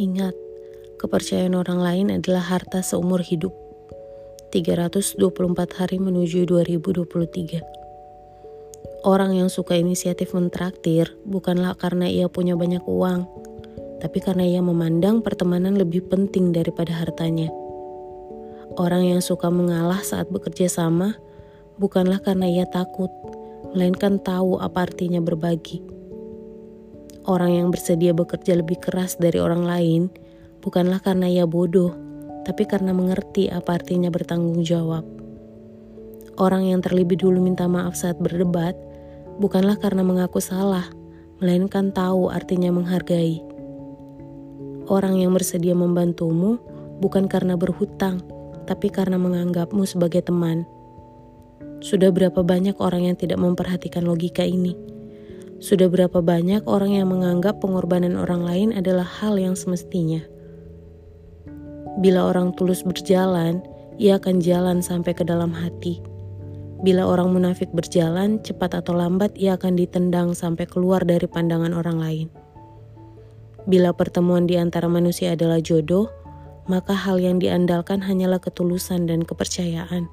Ingat, kepercayaan orang lain adalah harta seumur hidup. 324 hari menuju 2023. Orang yang suka inisiatif mentraktir bukanlah karena ia punya banyak uang, tapi karena ia memandang pertemanan lebih penting daripada hartanya. Orang yang suka mengalah saat bekerja sama bukanlah karena ia takut, melainkan tahu apa artinya berbagi. Orang yang bersedia bekerja lebih keras dari orang lain bukanlah karena ia bodoh, tapi karena mengerti apa artinya bertanggung jawab. Orang yang terlebih dulu minta maaf saat berdebat bukanlah karena mengaku salah, melainkan tahu artinya menghargai. Orang yang bersedia membantumu bukan karena berhutang, tapi karena menganggapmu sebagai teman. Sudah berapa banyak orang yang tidak memperhatikan logika ini? Sudah berapa banyak orang yang menganggap pengorbanan orang lain adalah hal yang semestinya? Bila orang tulus berjalan, ia akan jalan sampai ke dalam hati. Bila orang munafik berjalan, cepat atau lambat ia akan ditendang sampai keluar dari pandangan orang lain. Bila pertemuan di antara manusia adalah jodoh, maka hal yang diandalkan hanyalah ketulusan dan kepercayaan.